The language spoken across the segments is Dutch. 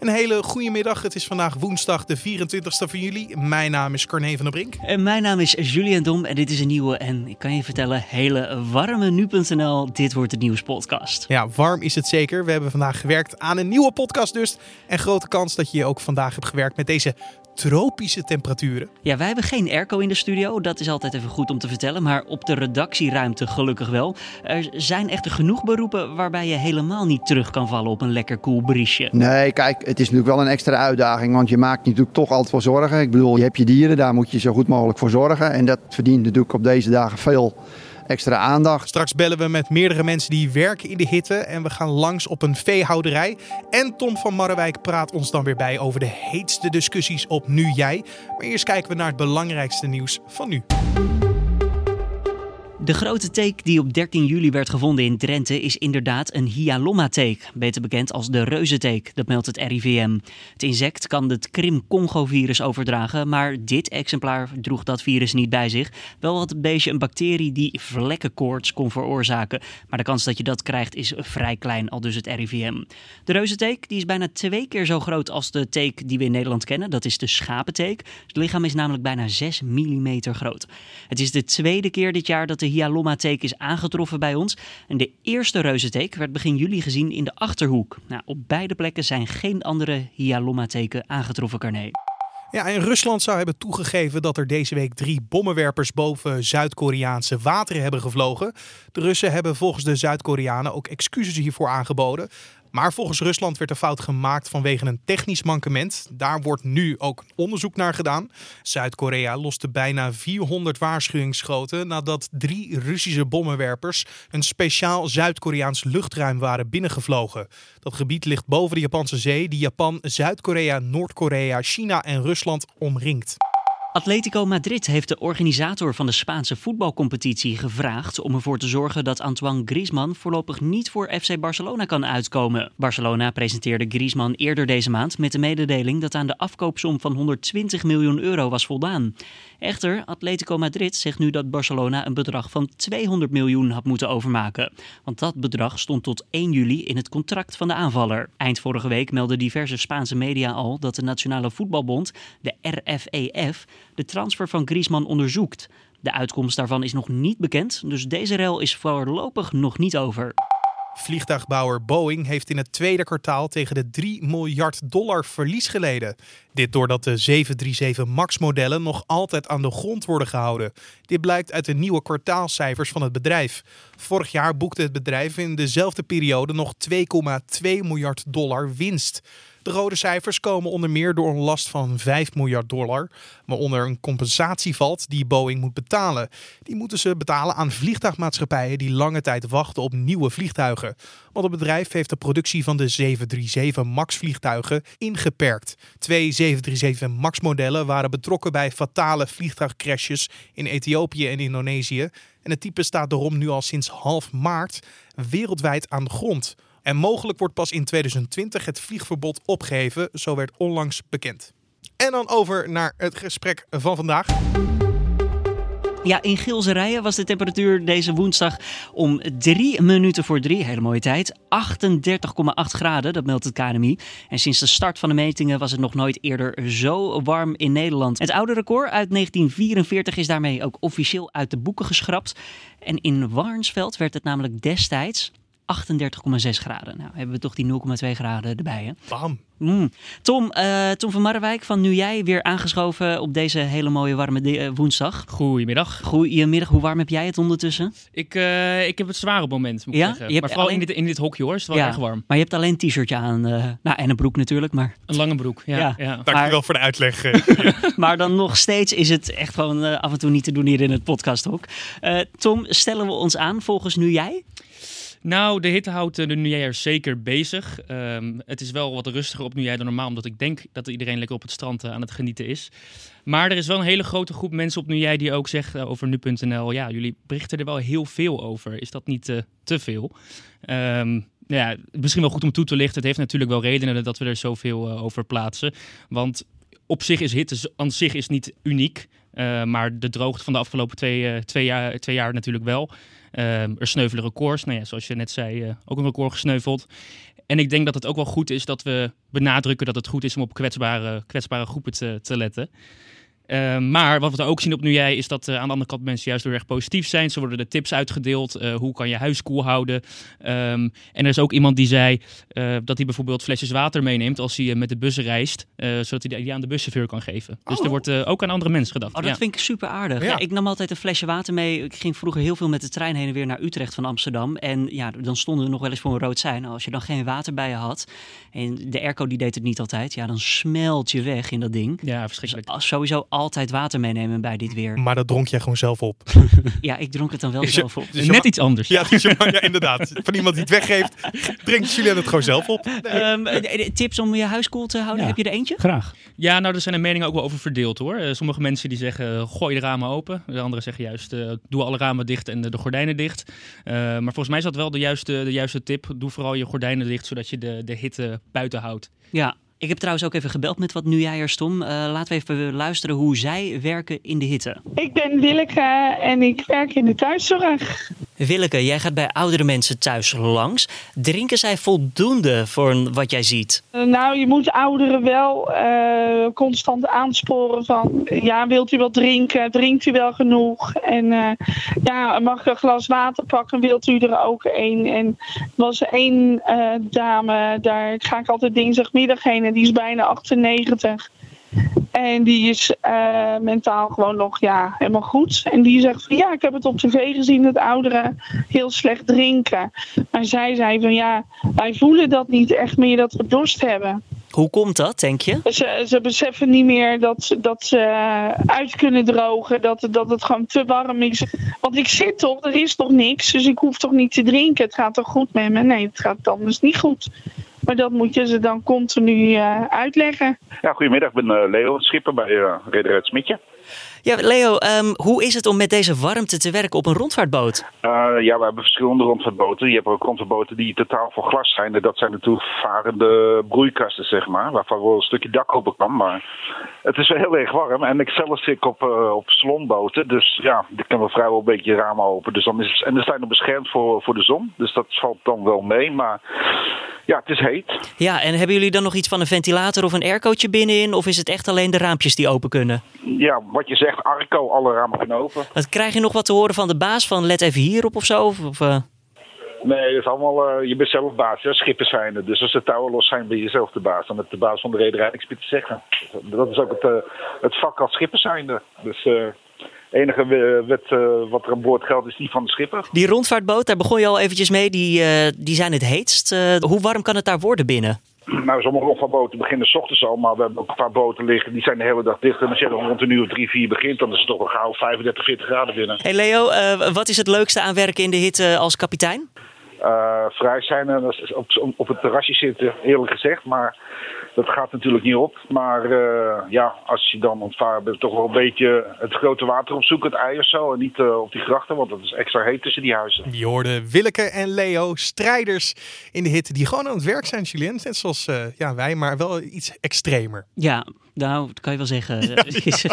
Een hele goede middag. Het is vandaag woensdag de 24e van juli. Mijn naam is Carne van der Brink. En mijn naam is Julian Dom en dit is een nieuwe en ik kan je vertellen, hele warme nu.nl. Dit wordt de nieuwspodcast. Ja, warm is het zeker. We hebben vandaag gewerkt aan een nieuwe podcast dus. En grote kans dat je ook vandaag hebt gewerkt met deze tropische temperaturen. Ja, wij hebben geen airco in de studio, dat is altijd even goed om te vertellen. Maar op de redactieruimte gelukkig wel. Er zijn echter genoeg beroepen waarbij je helemaal niet terug kan vallen op een lekker koel briesje. Nee, kijk, het is natuurlijk wel een extra uitdaging, want je maakt natuurlijk toch altijd wel zorgen. Ik bedoel, je hebt je dieren, daar moet je zo goed mogelijk voor zorgen. En dat verdient natuurlijk op deze dagen veel extra aandacht. Straks bellen we met meerdere mensen die werken in de hitte en we gaan langs op een veehouderij. En Tom van Marrewijk praat ons dan weer bij over de heetste discussies op Nu Jij. Maar eerst kijken we naar het belangrijkste nieuws van nu. De grote teek die op 13 juli werd gevonden in Drenthe is inderdaad een Hyalomma-teek, beter bekend als de reuzenteek, dat meldt het RIVM. Het insect kan het Krim-Congo-virus overdragen, maar dit exemplaar droeg dat virus niet bij zich. Wel had het beestje een bacterie die vlekkenkoorts kon veroorzaken, maar de kans dat je dat krijgt is vrij klein, al dus het RIVM. De reuzenteek die is bijna twee keer zo groot als de teek die we in Nederland kennen, dat is de schapenteek. Het lichaam is namelijk bijna 6 mm groot. Het is de tweede keer dit jaar dat de Hyalomma-teek is aangetroffen bij ons. En de eerste reuzenteek werd begin juli gezien in de Achterhoek. Nou, op beide plekken zijn geen andere Hyalomma-teken aangetroffen, Carné. Ja, en Rusland zou hebben toegegeven dat er deze week drie bommenwerpers boven Zuid-Koreaanse wateren hebben gevlogen. De Russen hebben volgens de Zuid-Koreanen ook excuses hiervoor aangeboden. Maar volgens Rusland werd de fout gemaakt vanwege een technisch mankement. Daar wordt nu ook onderzoek naar gedaan. Zuid-Korea loste bijna 400 waarschuwingsschoten nadat drie Russische bommenwerpers een speciaal Zuid-Koreaans luchtruim waren binnengevlogen. Dat gebied ligt boven de Japanse zee, die Japan, Zuid-Korea, Noord-Korea, China en Rusland omringt. Atletico Madrid heeft de organisator van de Spaanse voetbalcompetitie gevraagd om ervoor te zorgen dat Antoine Griezmann voorlopig niet voor FC Barcelona kan uitkomen. Barcelona presenteerde Griezmann eerder deze maand met de mededeling dat aan de afkoopsom van 120 miljoen euro was voldaan. Echter, Atletico Madrid zegt nu dat Barcelona een bedrag van 200 miljoen had moeten overmaken. Want dat bedrag stond tot 1 juli in het contract van de aanvaller. Eind vorige week meldden diverse Spaanse media al dat de Nationale Voetbalbond, de RFEF, de transfer van Griezmann onderzoekt. De uitkomst daarvan is nog niet bekend, dus deze rel is voorlopig nog niet over. Vliegtuigbouwer Boeing heeft in het tweede kwartaal tegen de 3 miljard dollar verlies geleden. Dit doordat de 737 MAX-modellen nog altijd aan de grond worden gehouden. Dit blijkt uit de nieuwe kwartaalcijfers van het bedrijf. Vorig jaar boekte het bedrijf in dezelfde periode nog 2,2 miljard dollar winst. De rode cijfers komen onder meer door een last van 5 miljard dollar, waaronder een compensatie valt die Boeing moet betalen. Die moeten ze betalen aan vliegtuigmaatschappijen die lange tijd wachten op nieuwe vliegtuigen. Want het bedrijf heeft de productie van de 737 MAX vliegtuigen ingeperkt. Twee 737 MAX modellen waren betrokken bij fatale vliegtuigcrashes in Ethiopië en Indonesië. En het type staat daarom nu al sinds half maart wereldwijd aan de grond. En mogelijk wordt pas in 2020 het vliegverbod opgeheven, zo werd onlangs bekend. En dan over naar het gesprek van vandaag. Ja, in Gilserijen was de temperatuur deze woensdag om drie minuten voor drie, hele mooie tijd, 38,8 graden, dat meldt het KNMI. En sinds de start van de metingen was het nog nooit eerder zo warm in Nederland. Het oude record uit 1944 is daarmee ook officieel uit de boeken geschrapt. En in Warnsveld werd het namelijk destijds 38,6 graden. Nou, hebben we toch die 0,2 graden erbij, hè? Bam. Mm. Tom, uh, Tom van Marrewijk van Nu Jij weer aangeschoven op deze hele mooie warme uh, woensdag. Goedemiddag. Goedemiddag. Hoe warm heb jij het ondertussen? Ik, uh, ik heb het zware moment, moet ik ja? zeggen. maar vooral alleen... in, dit, in dit hokje hoor, is het wel ja. erg warm. Maar je hebt alleen een t-shirtje aan. nou, en een broek natuurlijk, maar... Een lange broek, ja. ja. ja. Dankjewel maar... voor de uitleg. maar dan nog steeds is het echt gewoon af en toe niet te doen hier in het podcasthok. Tom, stellen we ons aan volgens Nu Jij? Nou, de hitte houdt de nu jij er zeker bezig. Um, het is wel wat rustiger op jij dan normaal, omdat ik denk dat iedereen lekker op het strand uh, aan het genieten is. Maar er is wel een hele grote groep mensen op jij die ook zegt uh, over nu.nl, ja, jullie berichten er wel heel veel over. Is dat niet te veel? Um, ja, misschien wel goed om toe te lichten. Het heeft natuurlijk wel redenen dat we er zoveel over plaatsen. Want op zich is hitte aan zich is niet uniek. Uh, maar de droogte van de afgelopen twee, twee, jaar, twee jaar natuurlijk wel. Uh, er sneuvelen records. Nou ja, zoals je net zei, ook een record gesneuveld. En ik denk dat het ook wel goed is dat we benadrukken dat het goed is om op kwetsbare, kwetsbare groepen te, te letten. Uh, maar wat we ook zien op Nu Jij is dat uh, aan de andere kant mensen juist heel erg positief zijn. Ze worden de tips uitgedeeld. Uh, hoe kan je huis koel houden? Um, en er is ook iemand die zei dat hij bijvoorbeeld flesjes water meeneemt als hij met de bussen reist. zodat hij die aan de buschauffeur kan geven. Dus Oh. er wordt ook aan andere mensen gedacht. Oh, dat ja. vind ik super aardig. Ja. Ja, ik nam altijd een flesje water mee. Ik ging vroeger heel veel met de trein heen en weer naar Utrecht van Amsterdam. En ja, dan stonden we nog wel eens voor een rood sein. Als je dan geen water bij je had en de airco die deed het niet altijd, ja, dan smelt je weg in dat ding. ja, Dus verschrikkelijk. als- sowieso altijd water meenemen bij dit weer. Maar dat dronk jij gewoon zelf op. Ja, ik dronk het dan wel je- zelf op. dus Net iets anders. Ja, dus je ja, inderdaad. Van iemand die het weggeeft, drinkt Julien het gewoon zelf op. Ehm, eh, eh, tips om je huis koel te houden, Ja. heb je er eentje? Graag. Ja, nou, er zijn de meningen ook wel over verdeeld hoor. Eh, sommige mensen die zeggen, gooi de ramen open. De anderen zeggen juist, eh, doe alle ramen dicht en de, de gordijnen dicht. Eh, maar volgens mij is dat wel de juiste, de juiste tip. Doe vooral je gordijnen dicht, zodat je de, de hitte buiten houdt. Ja. Ik heb trouwens ook even gebeld met wat nu jij er stond. Eh, laten we even luisteren hoe zij werken in de hitte. Ik ben Willeke en ik werk in de thuiszorg. Willeke, jij gaat bij oudere mensen thuis langs. Drinken zij voldoende voor wat jij ziet? Eh, Nou, je moet ouderen wel eh, constant aansporen van... Ja, wilt u wel drinken? Drinkt u wel genoeg? En eh, ja, mag ik een glas water pakken? Wilt u er ook een? En was één dame, daar ga ik altijd dinsdagmiddag heen... en die is bijna 98. En die is eh, mentaal gewoon nog ja, helemaal goed. En die zegt van ja, ik heb het op tv gezien dat ouderen heel slecht drinken. Maar zij zei van ja, wij voelen dat niet echt meer dat we dorst hebben. Hoe komt dat, denk je? Ze, ze beseffen niet meer dat, ze- dat ze uit kunnen drogen, dat, dat het gewoon te warm is. Want ik zit toch, er is toch niks, dus ik hoef toch niet te drinken. Het gaat toch goed met me? Nee, het gaat anders niet goed. Maar dat moet je ze dan continu eh, uitleggen. Ja, goedemiddag. Ik ben eh, Leo Schipper bij uh, Reder het Smitje. Ja, Leo, ehm, hoe is het om met deze warmte te werken op een rondvaartboot? Uh, ja, we hebben verschillende rondvaartboten. Je hebt ook rondvaartboten die totaal van glas zijn. En dat zijn natuurlijk varende broeikasten, zeg maar. Waarvan wel een stukje dak open kan. Maar het is wel heel erg warm. En ik zelf zit op, uh, op salonboten. Dus ja, ik kan wel vrijwel een beetje ramen open. Dus dan is, en er zijn nog beschermd voor, voor de zon. Dus dat valt dan wel mee. Maar ja, het is heet. Ja, en hebben jullie dan nog iets van een ventilator of een aircootje binnenin? Of is het echt alleen de raampjes die open kunnen? Ja, wat je zegt, Arco, alle ramen kunnen open. Wat krijg je nog wat te horen van de baas van let even hierop of zo? Of, of, uh... Nee, dat is allemaal, uh, je bent zelf baas, ja, schippers zijn er. Dus als de touwen los zijn, ben je zelf de baas. Dan met de baas van de rederij niks meer te zeggen. Dat is ook het, uh, het vak als schipper zijnde. Dus enige wet uh, wat er aan boord geldt is die van de schipper. Die rondvaartboot, daar begon je al eventjes mee, die, uh, die zijn het heetst. Uh, hoe warm kan het daar worden binnen? Nou, sommige rondvaartboten beginnen s ochtends al, maar we hebben ook een paar boten liggen die zijn de hele dag dicht. En als je dan rond een uur of drie, vier begint, dan is het toch al gauw 35, 40 graden binnen. Hey Leo, wat is het leukste aan werken in de hitte als kapitein? Vrij zijn en op, op het terrasje zitten, eerlijk gezegd. Maar dat gaat natuurlijk niet op. Maar uh, ja, als je dan ontvaren bent, toch wel een beetje het grote water opzoeken, het ei of zo. En niet uh, op die grachten, want het is extra heet tussen die huizen. Je hoorde Willeke en Leo, strijders in de hitte, die gewoon aan het werk zijn, Julien. Net zoals uh, ja, wij, maar wel iets extremer. Ja, nou, dat kan je wel zeggen. Ja. Is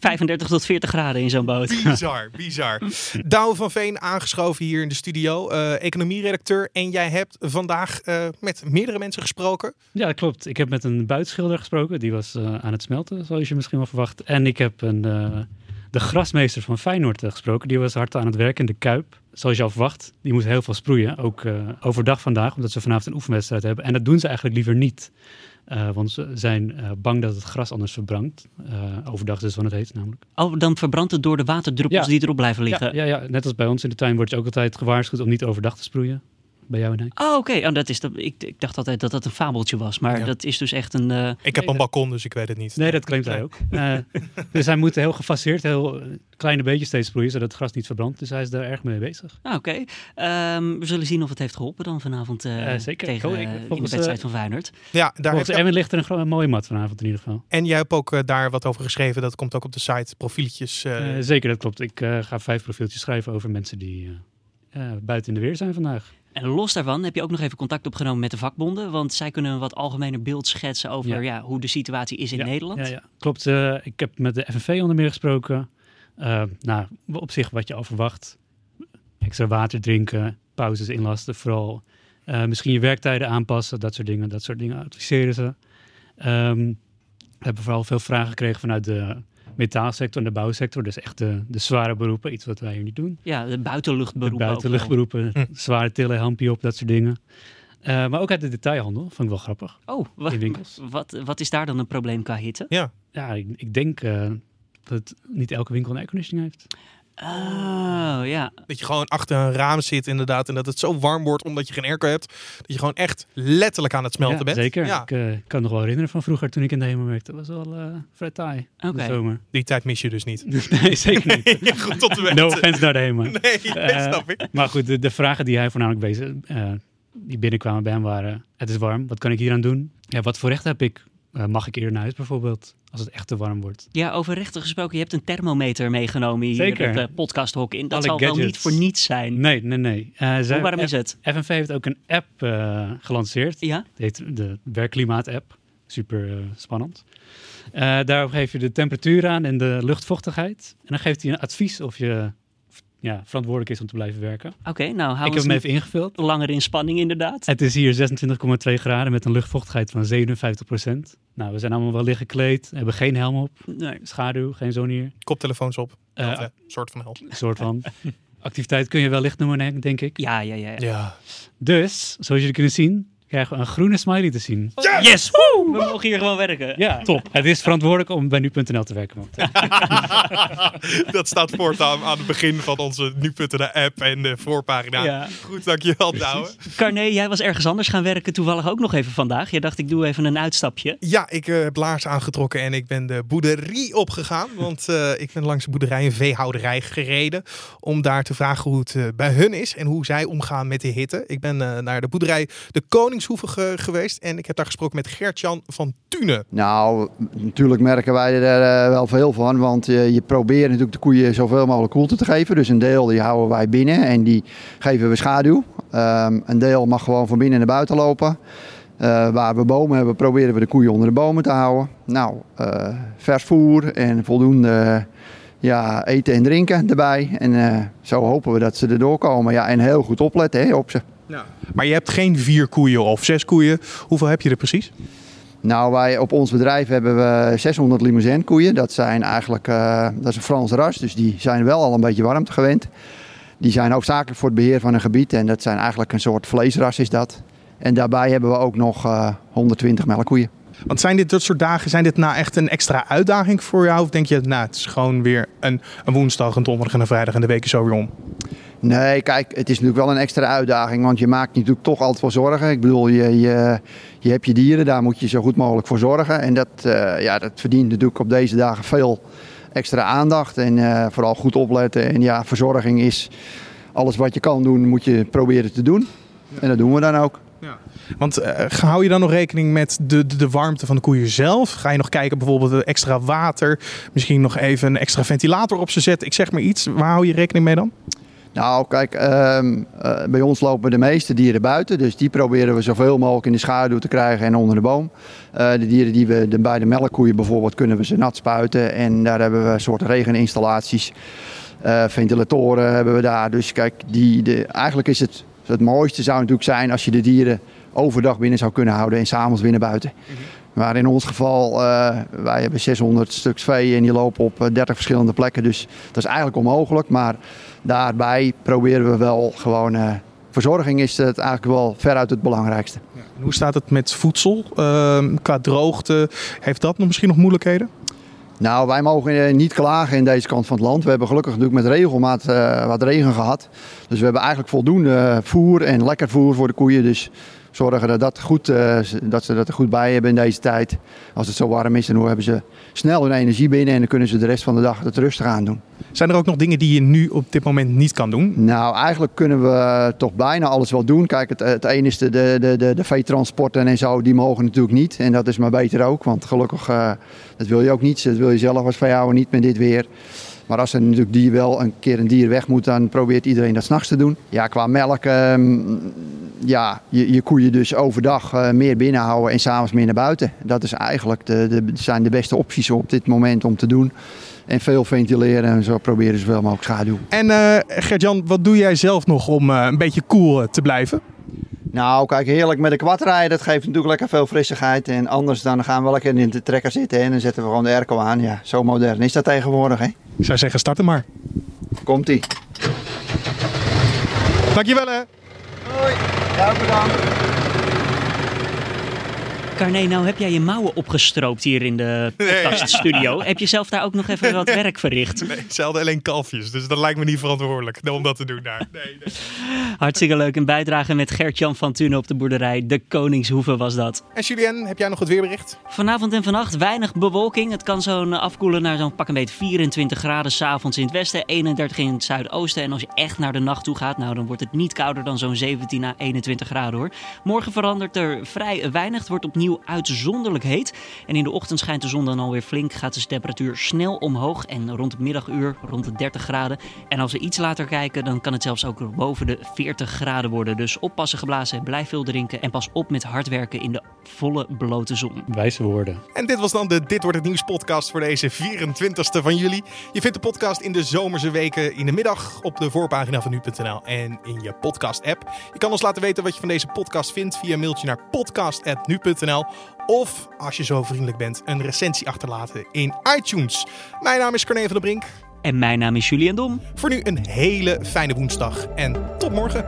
35 tot 40 graden in zo'n boot. Bizar, bizar. Douwe van Veen aangeschoven hier in de studio, uh, economieredacteur. En jij hebt vandaag uh, met meerdere mensen gesproken. Ja, dat klopt. Ik heb met een buitenschilder gesproken. Die was uh, aan het smelten, zoals je misschien wel verwacht. En ik heb een, uh, de grasmeester van Feyenoord gesproken. Die was hard aan het werk in de Kuip. Zoals je al verwacht. Die moet heel veel sproeien. Ook uh, overdag vandaag, omdat ze vanavond een oefenwedstrijd hebben. En dat doen ze eigenlijk liever niet. Uh, want ze zijn uh, bang dat het gras anders verbrandt. Overdag is het van het heet namelijk. Oh, dan verbrandt het door de waterdruppels ja. die erop blijven liggen? Ja, ja, ja, net als bij ons in de tuin word je ook altijd gewaarschuwd om niet overdag te sproeien. Bij jou en ik. Oh, oké. Okay. Oh, dat is dat, ik, ik dacht altijd dat dat een fabeltje was. Maar ja. dat is dus echt een... Uh... Ik heb een balkon, dus ik weet het niet. Nee, dat claimt hij ook. Uh, dus hij moet heel gefaseerd, heel kleine beetjes steeds sproeien, zodat het gras niet verbrandt. Dus hij is daar erg mee bezig. Ah, oké. Okay. Um, we zullen zien of het heeft geholpen dan vanavond uh, zeker. tegen oh, ik, in de wedstrijd van Feyenoord. Ja, daar heeft Erwin ligt er een, een mooie mat vanavond in ieder geval. En jij hebt ook uh, daar wat over geschreven. Dat komt ook op de site, profieletjes. Uh, zeker, dat klopt. Ik uh, ga vijf profieltjes schrijven over mensen die buiten in de weer zijn vandaag. En los daarvan heb je ook nog even contact opgenomen met de vakbonden. Want zij kunnen een wat algemener beeld schetsen over ja. Ja, hoe de situatie is in ja, Nederland. Ja, ja. klopt. Uh, ik heb met de FNV onder meer gesproken. Uh, nou, op zich wat je al verwacht. Extra water drinken, pauzes inlasten. Vooral Eh, misschien je werktijden aanpassen, dat soort dingen. Dat soort dingen adviseren ze. Ehm, we hebben vooral veel vragen gekregen vanuit de metaalsector en de bouwsector. Dus echt de, de zware beroepen, iets wat wij hier niet doen. Ja, de De buitenluchtberoepen. wel. buitenluchtberoepen, Hm. zware tillen, hampje op, dat soort dingen. Eh, maar ook uit de detailhandel, vond ik wel grappig. Oh, wa- In winkels. wat, wat is daar dan een probleem qua hitte? Ja, ik, ik denk eh, dat niet elke winkel een airconditioning heeft. Oh, ja. Dat je gewoon achter een raam zit inderdaad. En dat het zo warm wordt omdat je geen airco hebt. Dat je gewoon echt letterlijk aan het smelten ja, bent. Zeker. Ja, Ik eh, kan me nog wel herinneren van vroeger toen ik in de HEMA werkte. Dat was wel eh vrij taai de zomer. die tijd mis je dus niet. nee, zeker niet. goed tot de wet. No offense naar de HEMA. Nee, nee, Eh, snap ik. Maar goed, de, de vragen die hij voornamelijk bezig, eh, die binnenkwamen bij hem waren: het is warm, wat kan ik hier aan doen? Ja, wat voor recht heb ik? Eh, mag ik eerder naar huis bijvoorbeeld, als het echt te warm wordt? Ja, over rechten gesproken, je hebt een thermometer meegenomen hier Zeker. het uh, podcasthok in. Dat Alle zal wel niet voor niets zijn. Nee, nee, nee. Eh, Hoe warm is het? FNV heeft ook een app eh, gelanceerd. Ja? Het heet de werkklimaat-app. Super eh, spannend. Eh, daarop geef je de temperatuur aan en de luchtvochtigheid. En dan geeft hij een advies of je ja, verantwoordelijk is om te blijven werken. Oké, nou hou ik heb hem even ingevuld. langer in spanning inderdaad. Het is hier 26,2 graden met een luchtvochtigheid van 57% Nou, we zijn allemaal wel licht gekleed, hebben geen helm op, Nee. schaduw, geen zon hier. Koptelefoons op. Eh, hè, soort van hel. Een soort van activiteit kun je wel licht noemen, denk- denk ik. Ja, ja, ja. ja. Ja. Dus, zoals jullie kunnen zien, krijgen we een groene smiley te zien. Yes! Woe! We mogen hier gewoon werken. Ja, top. Het is verantwoordelijk om bij nu.nl te werken. dat staat voortaan aan het begin van onze nu.nl app en de voorpagina. Ja. Goed, dankjewel Douwe. Carné, jij was ergens anders gaan werken toevallig ook nog even vandaag. Je dacht, ik doe even een uitstapje. Ja, ik eh, heb laars aangetrokken en ik ben de boerderie opgegaan. Want eh, ik ben langs de boerderij een veehouderij gereden. Om daar te vragen hoe het eh, bij hun is en hoe zij omgaan met de hitte. Ik ben eh, naar de boerderij de Geweest. En ik heb daar gesproken met Gert-Jan van Tune. Nou, natuurlijk merken wij er eh, wel veel van. Want eh, je probeert natuurlijk de koeien zoveel mogelijk koelte te geven. Dus een deel die houden wij binnen en die geven we schaduw. Ehm, een deel mag gewoon van binnen naar buiten lopen. Eh, waar we bomen hebben, proberen we de koeien onder de bomen te houden. Nou, eh, vers voer en voldoende ja, eten en drinken erbij. En zo hopen we dat ze erdoor komen. Ja, en heel goed opletten hè, op ze. Maar je hebt geen vier koeien of zes koeien. Hoeveel heb je er precies? Nou, wij op ons bedrijf hebben we 600 limousin koeien. Dat zijn eigenlijk eh, dat is een Frans ras, dus die zijn wel al een beetje warmte gewend. Die zijn hoofdzakelijk voor het beheer van een gebied en dat zijn eigenlijk een soort vleesras is dat. En daarbij hebben we ook nog eh, 120 melkkoeien. Want zijn dit dat soort dagen, zijn dit nou echt een extra uitdaging voor jou? Of denk je, nou, het is gewoon weer een, een woensdag, een donderdag en een vrijdag en de week is zo weer om? Nee, kijk, het is natuurlijk wel een extra uitdaging, want je maakt natuurlijk toch altijd wel zorgen. Ik bedoel, je, je, je hebt je dieren, daar moet je zo goed mogelijk voor zorgen. En dat, eh, ja, dat verdient natuurlijk op deze dagen veel extra aandacht en eh, vooral goed opletten. En ja, verzorging is alles wat je kan doen, moet je proberen te doen. En dat doen we dan ook. Want eh, hou je dan nog rekening met de, de, de warmte van de koeien zelf? Ga je nog kijken bijvoorbeeld extra water? Misschien nog even een extra ventilator op ze zetten? Ik zeg maar iets. Waar hou je rekening mee dan? Nou, kijk, ehm, eh, bij ons lopen de meeste dieren buiten. Dus die proberen we zoveel mogelijk in de schaduw te krijgen en onder de boom. Eh, de dieren die we de, bij de melkkoeien bijvoorbeeld kunnen we ze nat spuiten. En daar hebben we een soort regeninstallaties. Eh, ventilatoren hebben we daar. Dus kijk, die, de, eigenlijk is het het mooiste zou natuurlijk zijn als je de dieren overdag binnen zou kunnen houden en s'avonds naar buiten. Maar in ons geval, eh, wij hebben 600 stuks vee en die lopen op eh, 30 verschillende plekken. Dus dat is eigenlijk onmogelijk. Maar daarbij proberen we wel gewoon. eh, verzorging is het eigenlijk wel veruit het belangrijkste. En hoe staat het met voedsel? Ehm, qua droogte, heeft dat nog misschien nog moeilijkheden? Nou, wij mogen eh, niet klagen in deze kant van het land. We hebben gelukkig natuurlijk met regelmaat eh, wat regen gehad. Dus we hebben eigenlijk voldoende voer en lekker voer voor de koeien. Dus zorgen dat, dat, goed, eh, dat ze dat er goed bij hebben in deze tijd. Als het zo warm is, dan hebben ze snel hun energie binnen en dan kunnen ze de rest van de dag het rustig aan doen. Zijn er ook nog dingen die je nu op dit moment niet kan doen? Nou, eigenlijk kunnen we toch bijna alles wel doen. Kijk, het, het ene is de, de, de, de, de veetransporten en zo, die mogen natuurlijk niet. En dat is maar beter ook, want gelukkig, eh, dat wil je ook niet. Dat wil je zelf als veehouder niet met dit weer. Maar als er natuurlijk dier wel een keer een dier weg moet, dan probeert iedereen dat s'nachts te doen. Ja, qua melk, ehm, ja, je, je koeien dus overdag eh, meer binnenhouden en s'avonds meer naar buiten. Dat is eigenlijk de, de, zijn de beste opties op dit moment om te doen. En veel ventileren en zo proberen ze zoveel mogelijk schaduw. En eh Gert-Jan, wat doe jij zelf nog om eh, een beetje eh, te blijven? Nou, kijk, heerlijk met de kwadrijden. Dat geeft natuurlijk lekker veel frissigheid. En anders dan gaan we lekker in de trekker zitten en dan zetten we gewoon de airco aan. Ja, zo modern is dat tegenwoordig, hè? Ik zou zeggen, start hem maar. Komt-ie. Dankjewel hè. Hoi. Ja, bedankt. Carné, nou heb jij je mouwen opgestroopt hier in de podcaststudio. Heb je zelf daar ook nog even wat werk verricht? Nee, ze hadden alleen kalfjes, dus dat lijkt me niet verantwoordelijk om dat te doen daar. Nee, nee. Hartstikke leuk. Een bijdrage met Gert-Jan van Tunen op de boerderij. De Koningshoeve was dat. En Julien, heb jij nog het weerbericht? Vanavond en vannacht weinig bewolking. Het kan zo'n afkoelen naar zo'n pak een beetje 24 graden s'avonds in het westen, 31 in het zuidoosten. En als je echt naar de nacht toe gaat, nou dan wordt het niet kouder dan zo'n 17 à 21 graden hoor. Morgen verandert er vrij weinig. Het wordt opnieuw uitzonderlijk heet. En in de ochtend schijnt de zon dan alweer flink. Gaat de temperatuur snel omhoog en rond het middaguur rond de 30 graden. En als we iets later kijken, dan kan het zelfs ook boven de 40 graden worden. Dus oppassen geblazen, blijf veel drinken en pas op met hard werken in de volle blote zon. Wijze woorden. En dit was dan de Dit wordt het nieuws podcast voor deze 24ste van juli. Je vindt de podcast in de zomerse weken in de middag op de voorpagina van nu.nl en in je podcast app. Je kan ons laten weten wat je van deze podcast vindt via een mailtje naar podcast@nu.nl of als je zo vriendelijk bent een recensie achterlaten in iTunes. Mijn naam is Corné van der Brink. En mijn naam is Julian Dom. Voor nu een hele fijne woensdag en tot morgen.